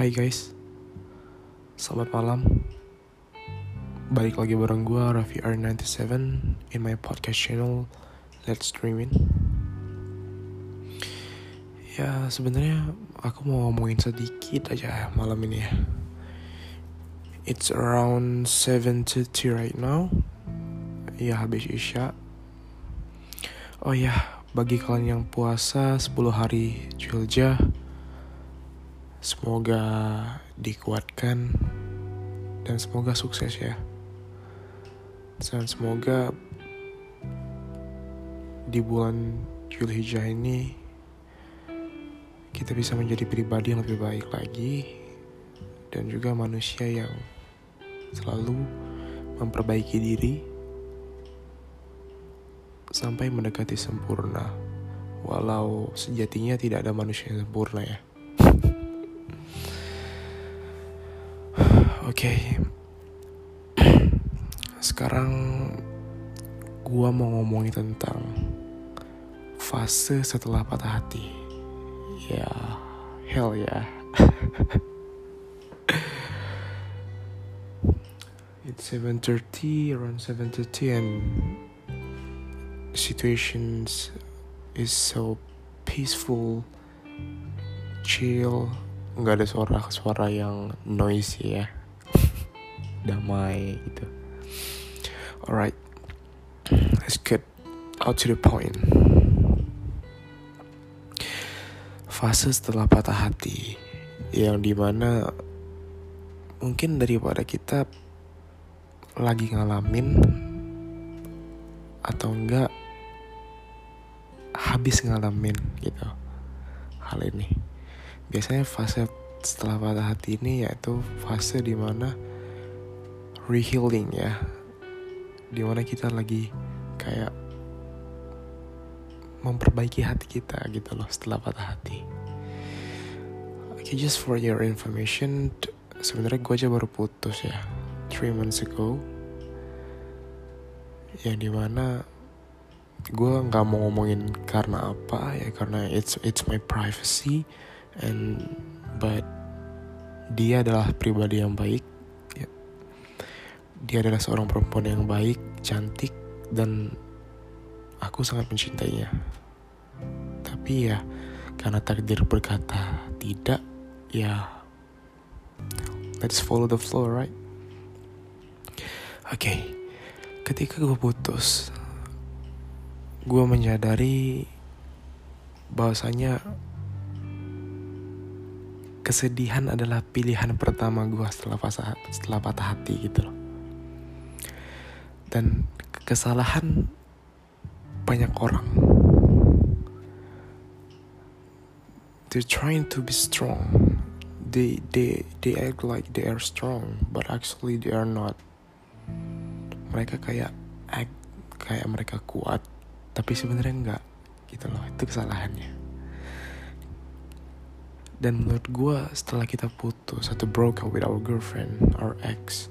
Hai guys, selamat malam. Balik lagi bareng gue Raffi R97 in my podcast channel Let's Dreamin. Ya sebenarnya aku mau ngomongin sedikit aja malam ini ya. It's around 7.30 right now. Ya habis isya. Oh ya, bagi kalian yang puasa 10 hari Julja, Semoga dikuatkan dan semoga sukses ya. Dan semoga di bulan Julhijjah ini kita bisa menjadi pribadi yang lebih baik lagi dan juga manusia yang selalu memperbaiki diri sampai mendekati sempurna. Walau sejatinya tidak ada manusia yang sempurna ya. Oke. Okay. Sekarang gua mau ngomongin tentang fase setelah patah hati. Ya, hell ya. It's 7:30, around 7:30 and situations is so peaceful, chill, nggak ada suara-suara yang noisy ya damai gitu. Alright, let's get out to the point. Fase setelah patah hati yang di mana mungkin daripada kita lagi ngalamin atau enggak habis ngalamin gitu hal ini biasanya fase setelah patah hati ini yaitu fase di mana rehealing ya. Di mana kita lagi kayak memperbaiki hati kita gitu loh setelah patah hati. Okay, just for your information sebenarnya gue aja baru putus ya three months ago. Yang di mana gue nggak mau ngomongin karena apa ya karena it's it's my privacy and but dia adalah pribadi yang baik dia adalah seorang perempuan yang baik, cantik, dan aku sangat mencintainya. Tapi ya, karena takdir berkata tidak, ya let's follow the flow, right? Oke, okay. ketika gue putus, gue menyadari bahwasanya kesedihan adalah pilihan pertama gue setelah patah setelah patah hati gitu loh dan kesalahan banyak orang. They're trying to be strong. They they they act like they are strong but actually they are not. Mereka kayak act kayak mereka kuat tapi sebenarnya enggak gitu loh. Itu kesalahannya. Dan menurut gue setelah kita putus atau broke up with our girlfriend our ex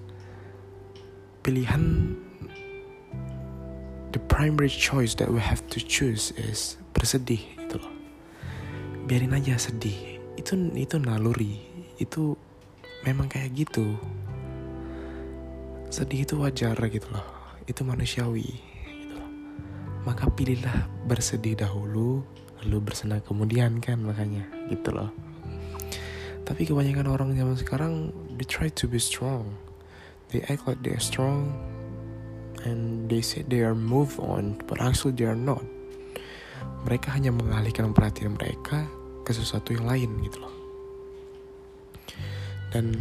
pilihan primary choice that we have to choose is bersedih gitu loh. Biarin aja sedih. Itu itu naluri. Itu memang kayak gitu. Sedih itu wajar gitu loh. Itu manusiawi gitu loh. Maka pilihlah bersedih dahulu lalu bersenang kemudian kan makanya gitu loh. Tapi kebanyakan orang zaman sekarang they try to be strong. They act like they're strong and they say they are move on but actually they are not. Mereka hanya mengalihkan perhatian mereka ke sesuatu yang lain gitu loh. Dan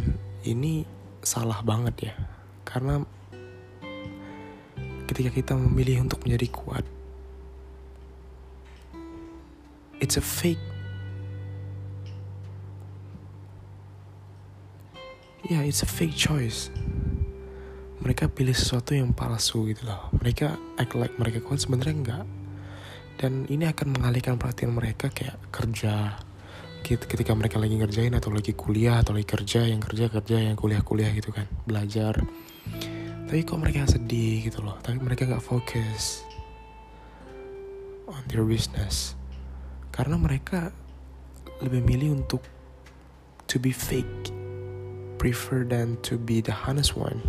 ini salah banget ya karena ketika kita memilih untuk menjadi kuat it's a fake. Yeah it's a fake choice mereka pilih sesuatu yang palsu gitu loh. Mereka act like mereka kuat sebenarnya enggak. Dan ini akan mengalihkan perhatian mereka kayak kerja. Ketika mereka lagi ngerjain atau lagi kuliah atau lagi kerja yang kerja kerja yang kuliah kuliah gitu kan belajar. Tapi kok mereka sedih gitu loh? Tapi mereka nggak fokus on their business. Karena mereka lebih milih untuk to be fake prefer than to be the honest one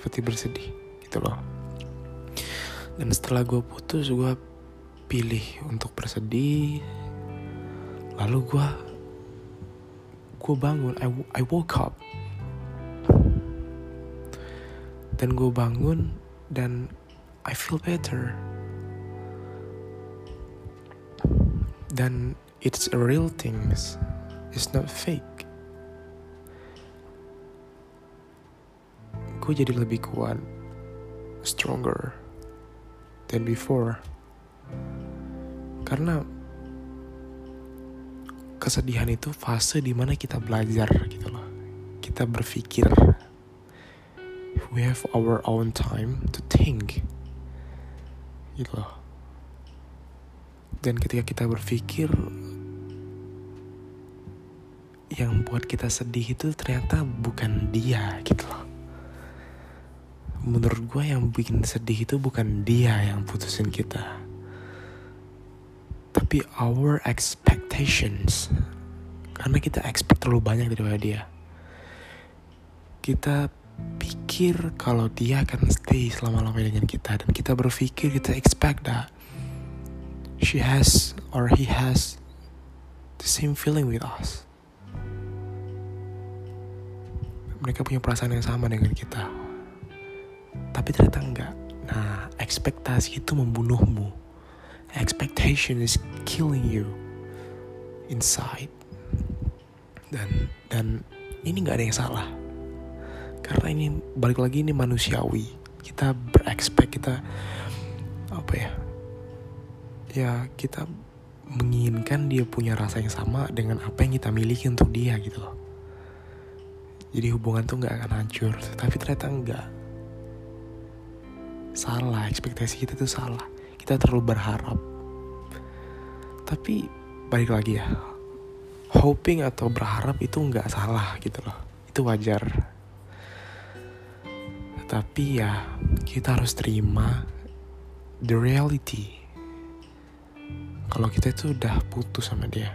seperti bersedih gitu loh. Dan setelah gue putus gue pilih untuk bersedih. Lalu gue gue bangun I, I woke up. Dan gue bangun dan I feel better. Dan it's a real things it's not fake gue jadi lebih kuat stronger than before. Karena kesedihan itu fase di mana kita belajar gitu loh. Kita berpikir we have our own time to think gitu loh. Dan ketika kita berpikir yang buat kita sedih itu ternyata bukan dia gitu loh menurut gue yang bikin sedih itu bukan dia yang putusin kita tapi our expectations karena kita expect terlalu banyak daripada dia kita pikir kalau dia akan stay selama-lamanya dengan kita dan kita berpikir kita expect that she has or he has the same feeling with us. Mereka punya perasaan yang sama dengan kita. Tapi ternyata enggak. Nah, ekspektasi itu membunuhmu. Expectation is killing you inside. Dan dan ini nggak ada yang salah. Karena ini balik lagi ini manusiawi. Kita berekspek kita apa ya? ya kita menginginkan dia punya rasa yang sama dengan apa yang kita miliki untuk dia gitu loh jadi hubungan tuh nggak akan hancur tapi ternyata enggak salah ekspektasi kita tuh salah. Kita terlalu berharap. Tapi balik lagi ya. Hoping atau berharap itu nggak salah gitu loh. Itu wajar. Tapi ya kita harus terima the reality. Kalau kita itu udah putus sama dia.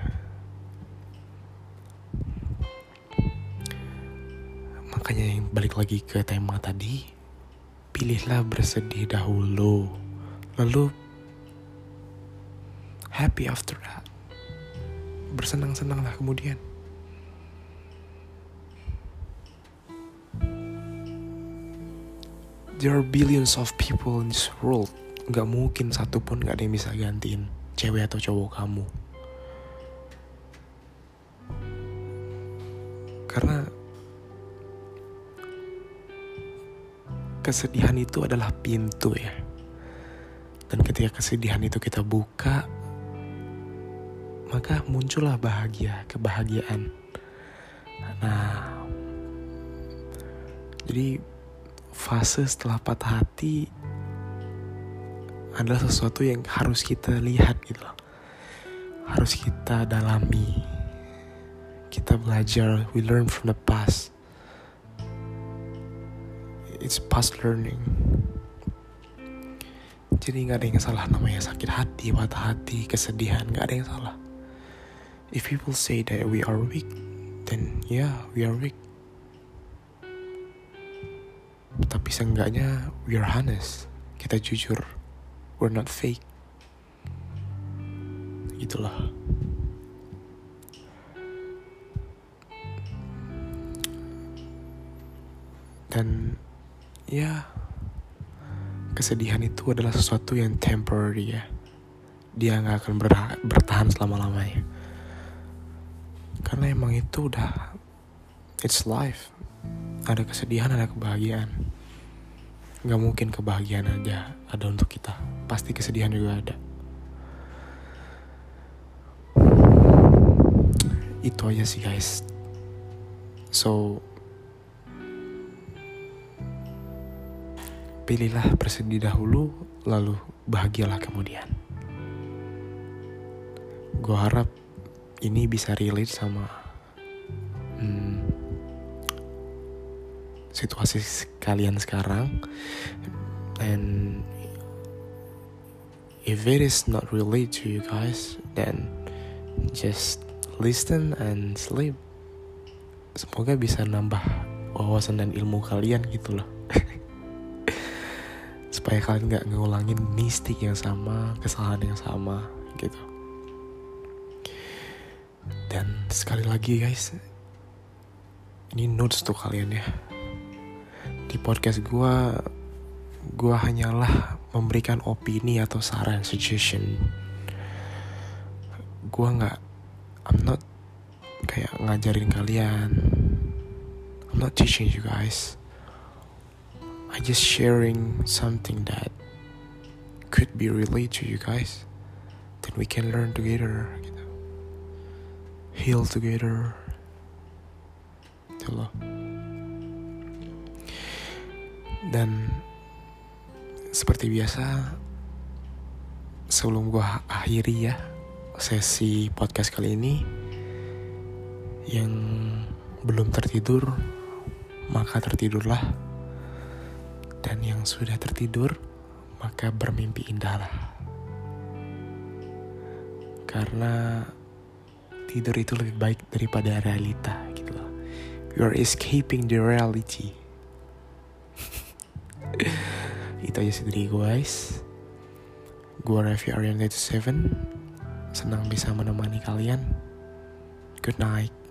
Makanya yang balik lagi ke tema tadi pilihlah bersedih dahulu lalu happy after that. Bersenang-senanglah kemudian. There are billions of people in this world. Gak mungkin satu pun gak ada yang bisa gantiin cewek atau cowok kamu. Karena kesedihan itu adalah pintu ya. Dan ketika kesedihan itu kita buka, maka muncullah bahagia, kebahagiaan. Nah, jadi fase setelah patah hati adalah sesuatu yang harus kita lihat gitu loh. Harus kita dalami. Kita belajar, we learn from the past. It's past learning. Jadi nggak ada yang salah namanya sakit hati, patah hati, kesedihan, nggak ada yang salah. If people say that we are weak, then yeah, we are weak. Tapi seenggaknya we are honest, kita jujur we're not fake itulah dan ya kesedihan itu adalah sesuatu yang temporary ya. Dia nggak akan bertahan selama-lamanya. Karena emang itu udah it's life. Ada kesedihan ada kebahagiaan. Nggak mungkin kebahagiaan aja ada untuk kita. Pasti kesedihan juga ada. Itu aja sih guys. So pilihlah bersedih dahulu lalu bahagialah kemudian. Gue harap ini bisa relate sama hmm, situasi kalian sekarang. And if it is not relate to you guys then just listen and sleep. Semoga bisa nambah wawasan dan ilmu kalian gitu loh supaya kalian nggak ngulangin mistik yang sama kesalahan yang sama gitu. Dan sekali lagi guys ini notes tuh kalian ya. Di podcast gue gue hanyalah memberikan opini atau saran suggestion. Gue nggak I'm not kayak ngajarin kalian. I'm not teaching you guys I just sharing something that could be relate to you guys. Then we can learn together gitu. heal together. Loh dan seperti biasa sebelum gua akhiri ya sesi podcast kali ini yang belum tertidur maka tertidurlah dan yang sudah tertidur maka bermimpi indahlah. Karena tidur itu lebih baik daripada realita gitu loh you are escaping the reality. Itu aja sih dari guys. Gue Raffi Aryan 97 senang bisa menemani kalian. Good night